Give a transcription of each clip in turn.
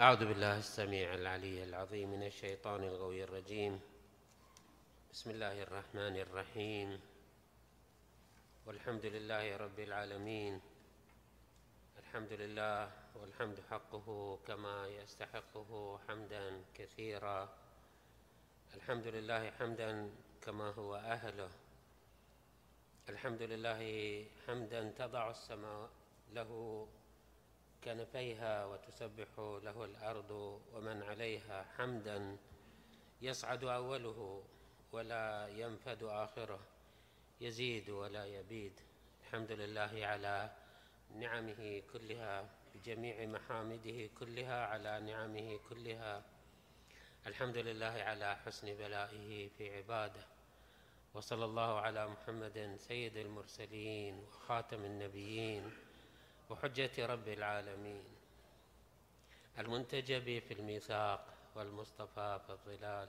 أعوذ بالله السميع العلي العظيم من الشيطان الغوي الرجيم. بسم الله الرحمن الرحيم. والحمد لله رب العالمين. الحمد لله والحمد حقه كما يستحقه حمدا كثيرا. الحمد لله حمدا كما هو أهله. الحمد لله حمدا تضع السماء له كنفيها وتسبح له الأرض ومن عليها حمدا يصعد أوله ولا ينفد آخره يزيد ولا يبيد. الحمد لله على نعمه كلها بجميع محامده كلها على نعمه كلها. الحمد لله على حسن بلائه في عباده. وصلى الله على محمد سيد المرسلين وخاتم النبيين. وحجة رب العالمين المنتجب في الميثاق والمصطفى في الظلال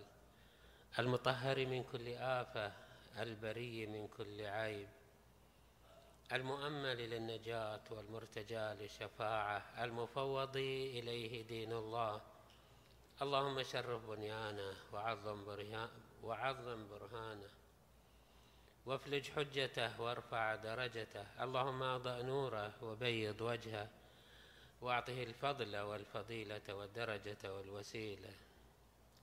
المطهر من كل آفة البري من كل عيب المؤمل للنجاة والمرتجى للشفاعة المفوض إليه دين الله. اللهم شرف بنيانه وعظم برهانه. وافلج حجته وارفع درجته. اللهم اضأ نوره وبيض وجهه وأعطه الفضل والفضيلة والدرجة والوسيلة.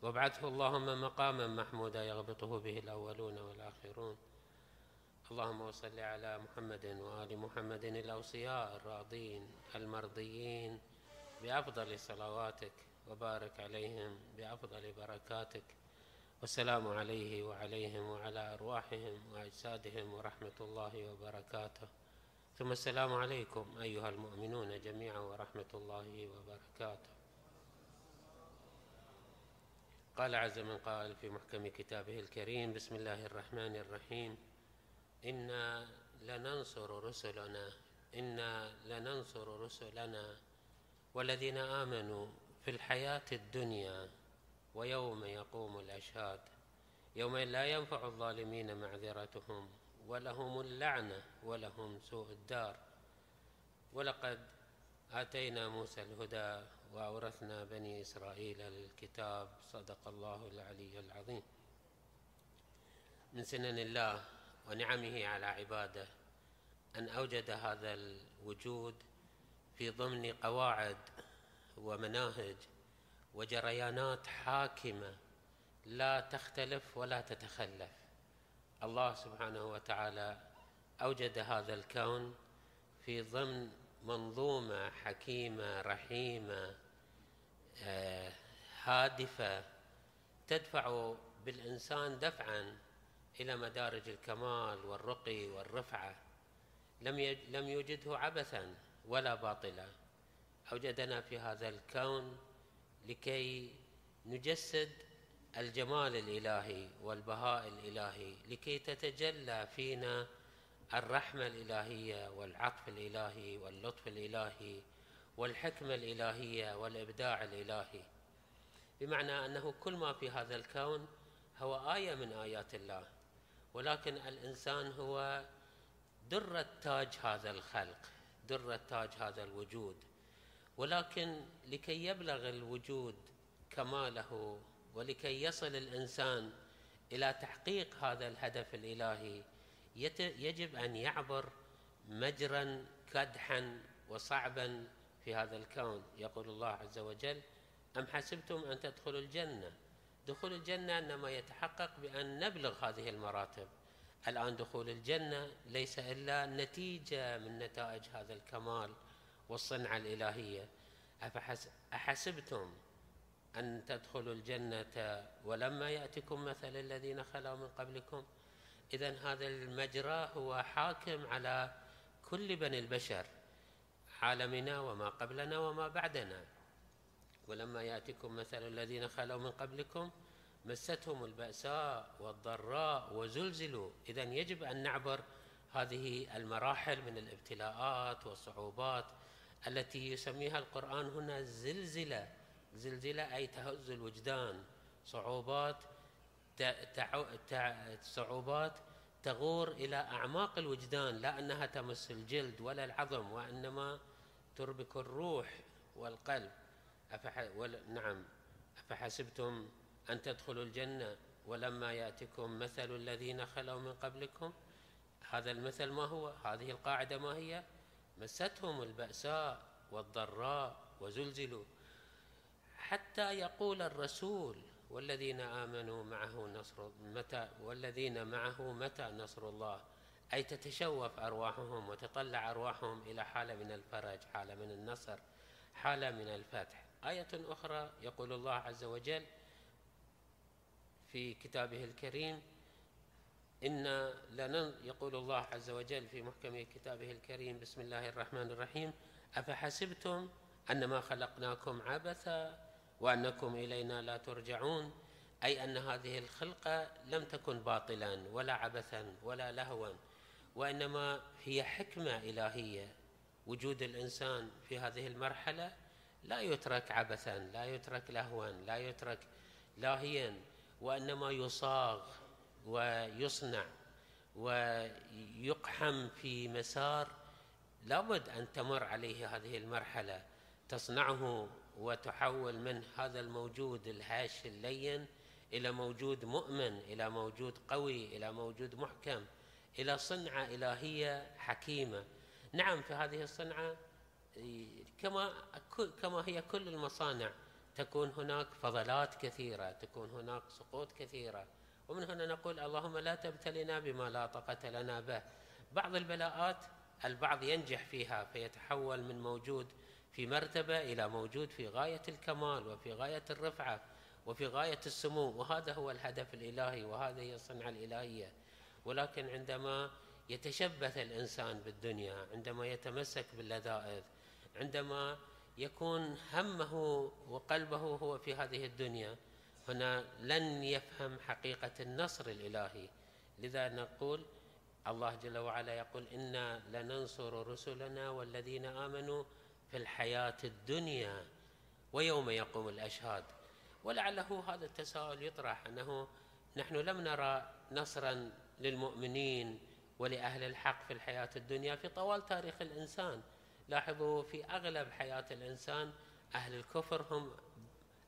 وابعثه اللهم مقاما محمودا يغبطه به الأولون والآخرون. اللهم صل على محمد وآل محمد الأوصياء الراضين المرضيين بأفضل صلواتك وبارك عليهم بأفضل بركاتك. والسلام عليه وعليهم وعلى أرواحهم وأجسادهم ورحمة الله وبركاته. ثم السلام عليكم أيها المؤمنون جميعا ورحمة الله وبركاته. قال عز من قال في محكم كتابه الكريم بسم الله الرحمن الرحيم. إنا لننصر رسلنا إنا لننصر رسلنا والذين آمنوا في الحياة الدنيا ويوم يقوم الأشهاد يوم لا ينفع الظالمين معذرتهم ولهم اللعنة ولهم سوء الدار. ولقد آتينا موسى الهدى وأورثنا بني إسرائيل الكتاب صدق الله العلي العظيم. من سنن الله ونعمه على عباده أن أوجد هذا الوجود في ضمن قواعد ومناهج وجريانات حاكمة لا تختلف ولا تتخلف. الله سبحانه وتعالى أوجد هذا الكون في ضمن منظومة حكيمة رحيمة آه، هادفة تدفع بالإنسان دفعا إلى مدارج الكمال والرقي والرفعة. لم لم يوجده عبثا ولا باطلا. أوجدنا في هذا الكون لكي نجسد الجمال الإلهي والبهاء الإلهي لكي تتجلى فينا الرحمة الإلهية والعطف الإلهي واللطف الإلهي والحكمة الإلهية والإبداع الإلهي. بمعنى أنه كل ما في هذا الكون هو آية من آيات الله ولكن الإنسان هو درة تاج هذا الخلق درة تاج هذا الوجود. ولكن لكي يبلغ الوجود كماله ولكي يصل الإنسان إلى تحقيق هذا الهدف الإلهي يجب أن يعبر مجرا كدحا وصعبا في هذا الكون. يقول الله عز وجل أم حسبتم أن تدخلوا الجنة؟ دخول الجنة إنما يتحقق بأن نبلغ هذه المراتب. الآن دخول الجنة ليس إلا نتيجة من نتائج هذا الكمال. والصنعة الإلهية. أحسبتم أن تدخلوا الجنة ولما يأتكم مثل الذين خلوا من قبلكم؟ إذا هذا المجرى هو حاكم على كل بني البشر عالمنا وما قبلنا وما بعدنا. ولما يأتكم مثل الذين خلوا من قبلكم مستهم البأساء والضراء وزلزلوا. إذا يجب أن نعبر هذه المراحل من الابتلاءات والصعوبات التي يسميها القرآن هنا زلزلة. زلزلة أي تهز الوجدان. صعوبات صعوبات تغور إلى أعماق الوجدان لا أنها تمس الجلد ولا العظم وإنما تربك الروح والقلب. أفح... ول... نعم. أفحسبتم أن تدخلوا الجنة ولما يأتكم مثل الذين خلوا من قبلكم؟ هذا المثل ما هو؟ هذه القاعدة ما هي؟ مستهم البأساء والضراء وزلزلوا. حتى يقول الرسول والذين آمنوا معه نصر متى والذين معه متى نصر الله؟ أي تتشوف أرواحهم وتطلع أرواحهم إلى حالة من الفرج حالة من النصر حالة من الفتح. آية أخرى يقول الله عز وجل في كتابه الكريم إن لنن يقول الله عز وجل في محكم كتابه الكريم بسم الله الرحمن الرحيم أفحسبتم أنما خلقناكم عبثا وأنكم إلينا لا ترجعون أي أن هذه الخلقة لم تكن باطلا ولا عبثا ولا لهوا وإنما هي حكمة إلهية. وجود الإنسان في هذه المرحلة لا يترك عبثا لا يترك لهوا لا يترك لاهيا وإنما يصاغ ويصنع ويقحم في مسار لابد أن تمر عليه هذه المرحلة تصنعه وتحول من هذا الموجود الهاش اللين إلى موجود مؤمن إلى موجود قوي إلى موجود محكم إلى صنعة إلهية حكيمة. نعم في هذه الصنعة كما كما هي كل المصانع تكون هناك فضلات كثيرة تكون هناك سقوط كثيرة ومن هنا نقول اللهم لا تبتلنا بما لا طاقة لنا به. بعض البلاءات البعض ينجح فيها فيتحول من موجود في مرتبة إلى موجود في غاية الكمال وفي غاية الرفعة وفي غاية السمو. وهذا هو الهدف الإلهي وهذه هي الصنعة الإلهية. ولكن عندما يتشبث الإنسان بالدنيا عندما يتمسك باللذائذ عندما يكون همه وقلبه هو في هذه الدنيا هنا لن يفهم حقيقة النصر الإلهي. لذا نقول الله جل وعلا يقول إنا لننصر رسلنا والذين آمنوا في الحياة الدنيا ويوم يقوم الأشهاد. ولعله هذا التساؤل يطرح أنه نحن لم نرى نصرا للمؤمنين ولأهل الحق في الحياة الدنيا في طوال تاريخ الإنسان. لاحظوا في أغلب حياة الإنسان أهل الكفر هم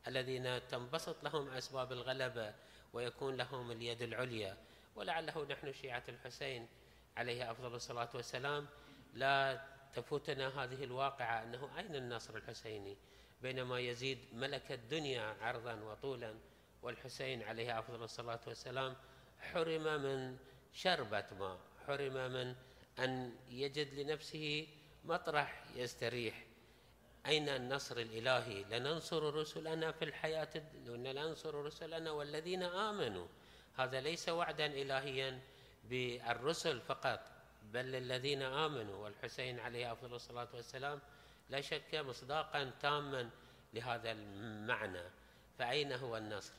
الذين تنبسط لهم أسباب الغلبة ويكون لهم اليد العليا. ولعله نحن شيعة الحسين عليه أفضل الصلاة والسلام لا تفوتنا هذه الواقعة أنه أين النصر الحسيني؟ بينما يزيد ملك الدنيا عرضا وطولا. والحسين عليه أفضل الصلاة والسلام حرم من شربة ماء حرم من أن يجد لنفسه مطرح يستريح. أين النصر الإلهي؟ لننصر رسلنا في الحياة لننصر رسلنا والذين آمنوا. هذا ليس وعدا إلهيا بالرسل فقط بل للذين آمنوا. والحسين عليه أفضل الصلاة والسلام لا شك مصداقا تاما لهذا المعنى. فأين هو النصر؟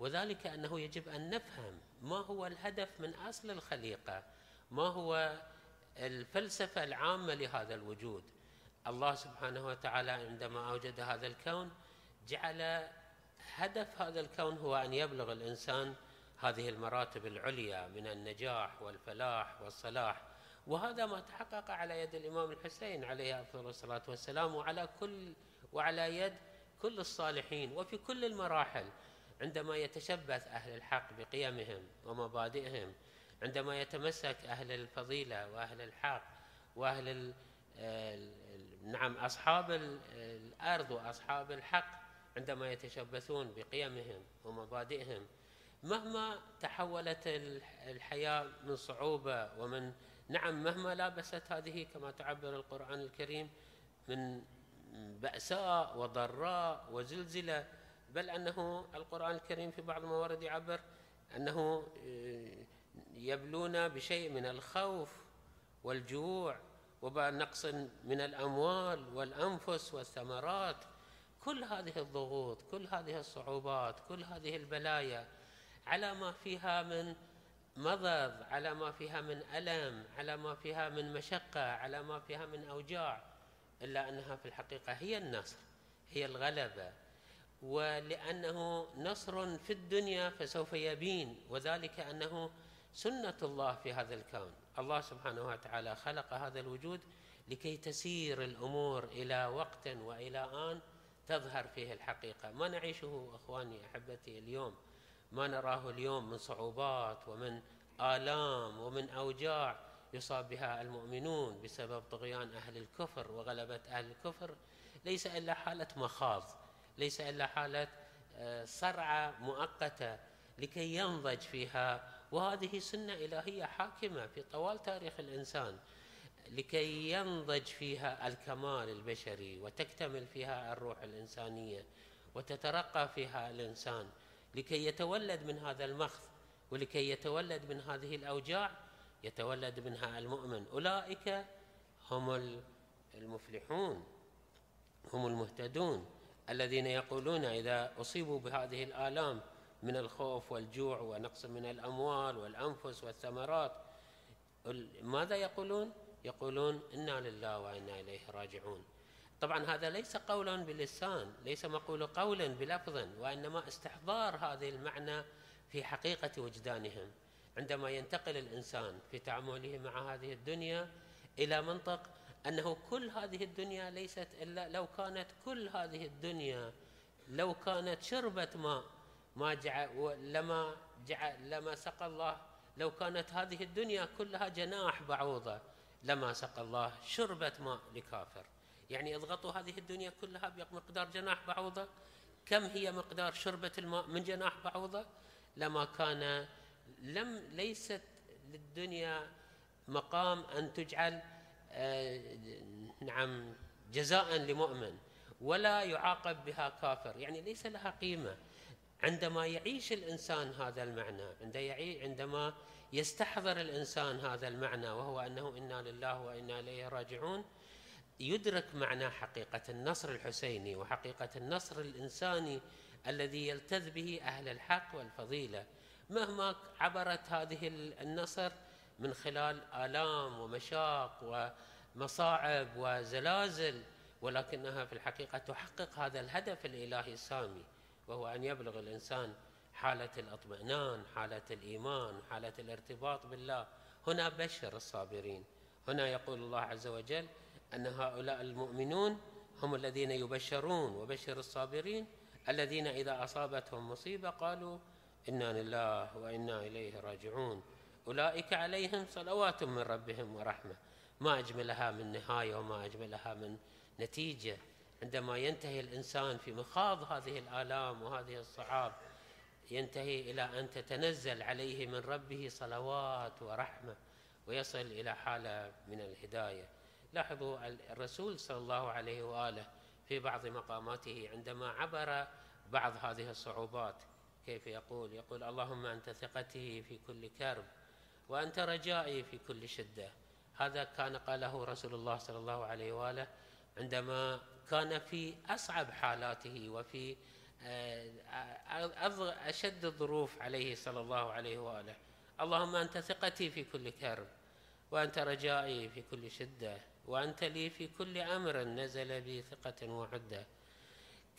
وذلك أنه يجب أن نفهم ما هو الهدف من أصل الخليقة ما هو الفلسفة العامة لهذا الوجود. الله سبحانه وتعالى عندما أوجد هذا الكون جعل هدف هذا الكون هو أن يبلغ الإنسان هذه المراتب العليا من النجاح والفلاح والصلاح. وهذا ما تحقق على يد الإمام الحسين عليه أفضل الصلاة والسلام وعلى كل وعلى يد كل الصالحين وفي كل المراحل. عندما يتشبث أهل الحق بقيمهم ومبادئهم عندما يتمسك أهل الفضيلة وأهل الحق وأهل نعم أصحاب الأرض وأصحاب الحق عندما يتشبثون بقيمهم ومبادئهم مهما تحولت الحياة من صعوبة ومن نعم مهما لابست هذه كما تعبر القرآن الكريم من بأساء وضراء وزلزلة بل أنه القرآن الكريم في بعض الموارد يعبر أنه يبلون بشيء من الخوف والجوع ونقص من الأموال والأنفس والثمرات. كل هذه الضغوط كل هذه الصعوبات كل هذه البلايا على ما فيها من مضض على ما فيها من ألم على ما فيها من مشقة على ما فيها من أوجاع إلا أنها في الحقيقة هي النصر هي الغلبة. ولأنه نصر في الدنيا فسوف يبين وذلك أنه سنة الله في هذا الكون. الله سبحانه وتعالى خلق هذا الوجود لكي تسير الأمور إلى وقت وإلى آن تظهر فيه الحقيقة. ما نعيشه أخواني أحبتي اليوم ما نراه اليوم من صعوبات ومن آلام ومن أوجاع يصاب بها المؤمنون بسبب طغيان أهل الكفر وغلبة أهل الكفر. ليس إلا حالة مخاض ليس إلا حالة آه، صرعة مؤقتة لكي ينضج فيها وهذه سنة إلهية حاكمة في طوال تاريخ الإنسان لكي ينضج فيها الكمال البشري وتكتمل فيها الروح الإنسانية وتترقى فيها الإنسان لكي يتولد من هذا المخض ولكي يتولد من هذه الأوجاع يتولد منها المؤمن. أولئك هم المفلحون هم المهتدون الذين يقولون إذا أصيبوا بهذه الآلام من الخوف والجوع ونقص من الأموال والأنفس والثمرات. ماذا يقولون؟ يقولون إنا لله وإنا إليه راجعون. طبعا هذا ليس قولا باللسان ليس مقول قولا بلفظ وإنما استحضار هذه المعنى في حقيقة وجدانهم. عندما ينتقل الإنسان في تعامله مع هذه الدنيا إلى منطق أنه كل هذه الدنيا ليست إلا لو كانت كل هذه الدنيا لو كانت شربة ماء ما جعل لما جعل لما سقى الله لو كانت هذه الدنيا كلها جناح بعوضة لما سقى الله شربة ماء لكافر. يعني اضغطوا هذه الدنيا كلها بمقدار جناح بعوضة؟ كم هي مقدار شربة الماء من جناح بعوضة؟ لما كان لم ليست للدنيا مقام أن تجعل آه، نعم جزاء لمؤمن ولا يعاقب بها كافر. يعني ليس لها قيمة. عندما يعيش الإنسان هذا المعنى عندما يستحضر الإنسان هذا المعنى وهو أنه إنا لله وإنا إليه راجعون يدرك معنى حقيقة النصر الحسيني وحقيقة النصر الإنساني الذي يلتذ به أهل الحق والفضيلة. مهما عبرت هذه النصر من خلال آلام ومشاق ومصاعب وزلازل ولكنها في الحقيقة تحقق هذا الهدف الإلهي السامي. وهو أن يبلغ الإنسان حالة الاطمئنان حالة الإيمان حالة الارتباط بالله. هنا بشر الصابرين. هنا يقول الله عز وجل أن هؤلاء المؤمنون هم الذين يبشرون وبشر الصابرين. الذين إذا أصابتهم مصيبة قالوا إنا لله وإنا إليه راجعون. أولئك عليهم صلوات من ربهم ورحمة. ما أجملها من نهاية وما أجملها من نتيجة. عندما ينتهي الإنسان في مخاض هذه الآلام وهذه الصعاب ينتهي إلى أن تتنزل عليه من ربه صلوات ورحمة ويصل إلى حالة من الهداية. لاحظوا الرسول صلى الله عليه وآله في بعض مقاماته عندما عبر بعض هذه الصعوبات كيف يقول؟ يقول اللهم أنت ثقتي في كل كرب وأنت رجائي في كل شدة. هذا كان قاله رسول الله صلى الله عليه وآله عندما كان في أصعب حالاته وفي آه، أشد الظروف عليه صلى الله عليه وآله. اللهم أنت ثقتي في كل كرب وأنت رجائي في كل شدة وأنت لي في كل أمر نزل بي ثقة وعدة.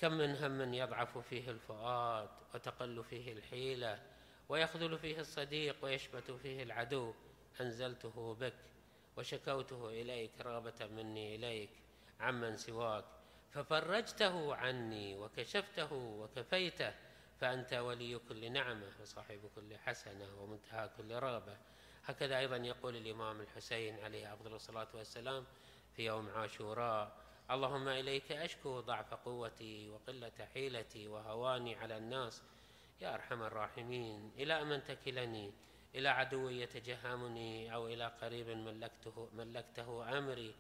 كم من هم يضعف فيه الفؤاد وتقل فيه الحيلة ويخذل فيه الصديق ويشبت فيه العدو. أنزلته بك وشكوته إليك رغبة مني إليك. عمن سواك. ففرجته عني وكشفته وكفيته فأنت ولي كل نعمة وصاحب كل حسنة ومنتهى كل رغبة. هكذا أيضا يقول الإمام الحسين عليه أفضل الصلاة والسلام في يوم عاشوراء اللهم إليك أشكو ضعف قوتي وقلة حيلتي وهواني على الناس. يا أرحم الراحمين إلى من تكلني إلى عدو يتجهمني؟ أو إلى قريب ملكته, ملكته أمري؟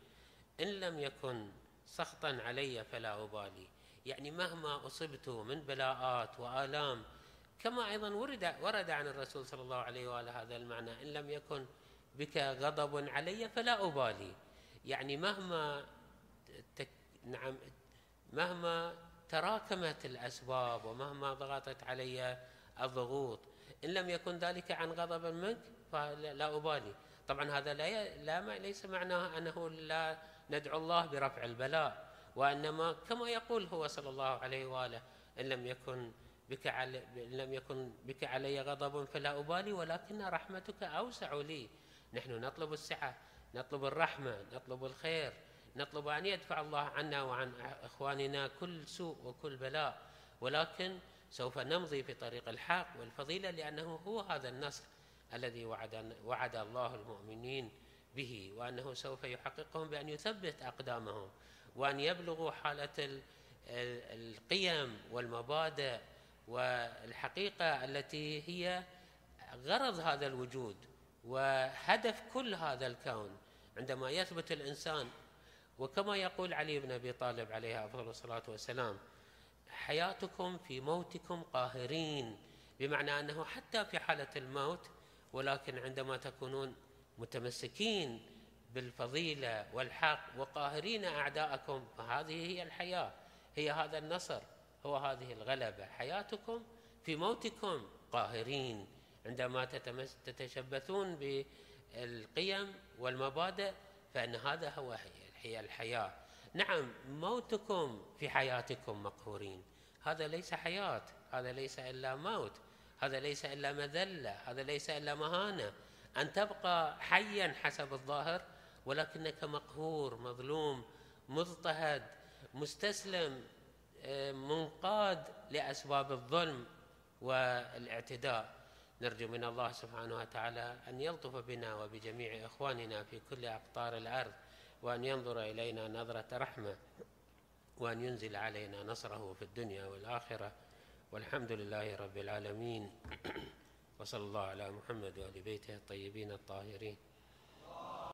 إن لم يكن سخطا علي فلا أبالي. يعني مهما أصبت من بلاءات وآلام كما أيضا ورد ورد عن الرسول صلى الله عليه وآله هذا المعنى إن لم يكن بك غضب علي فلا أبالي. يعني مهما تك نعم مهما تراكمت الأسباب ومهما ضغطت علي الضغوط إن لم يكن ذلك عن غضب منك فلا أبالي. طبعا هذا لا لا ليس معناه أنه لا ندعو الله برفع البلاء وإنما كما يقول هو صلى الله عليه وآله إن لم يكن بك علي لم يكن بك علي غضب فلا أبالي ولكن رحمتك أوسع لي. نحن نطلب السعة نطلب الرحمة نطلب الخير نطلب أن يدفع الله عنا وعن إخواننا كل سوء وكل بلاء. ولكن سوف نمضي في طريق الحق والفضيلة لأنه هو هذا النصر الذي وعد, وعد الله المؤمنين. به وأنه سوف يحققهم بأن يثبت أقدامهم وأن يبلغوا حالة القيم والمبادئ والحقيقة التي هي غرض هذا الوجود وهدف كل هذا الكون. عندما يثبت الإنسان وكما يقول علي بن أبي طالب عليه أفضل الصلاة والسلام حياتكم في موتكم قاهرين. بمعنى أنه حتى في حالة الموت ولكن عندما تكونون متمسكين بالفضيلة والحق وقاهرين أعداءكم. فهذه هي الحياة هي هذا النصر هو هذه الغلبة. حياتكم في موتكم قاهرين عندما تتشبثون بالقيم والمبادئ فإن هذا هو هي الحياة. نعم موتكم في حياتكم مقهورين. هذا ليس حياة هذا ليس إلا موت هذا ليس إلا مذلة هذا ليس إلا مهانة. أن تبقى حيا حسب الظاهر ولكنك مقهور مظلوم مضطهد مستسلم آه، منقاد لأسباب الظلم والاعتداء. نرجو من الله سبحانه وتعالى أن يلطف بنا وبجميع إخواننا في كل أقطار الأرض وأن ينظر إلينا نظرة رحمة وأن ينزل علينا نصره في الدنيا والآخرة. والحمد لله رب العالمين. وصلى الله على محمد وآل بيته الطيبين الطاهرين.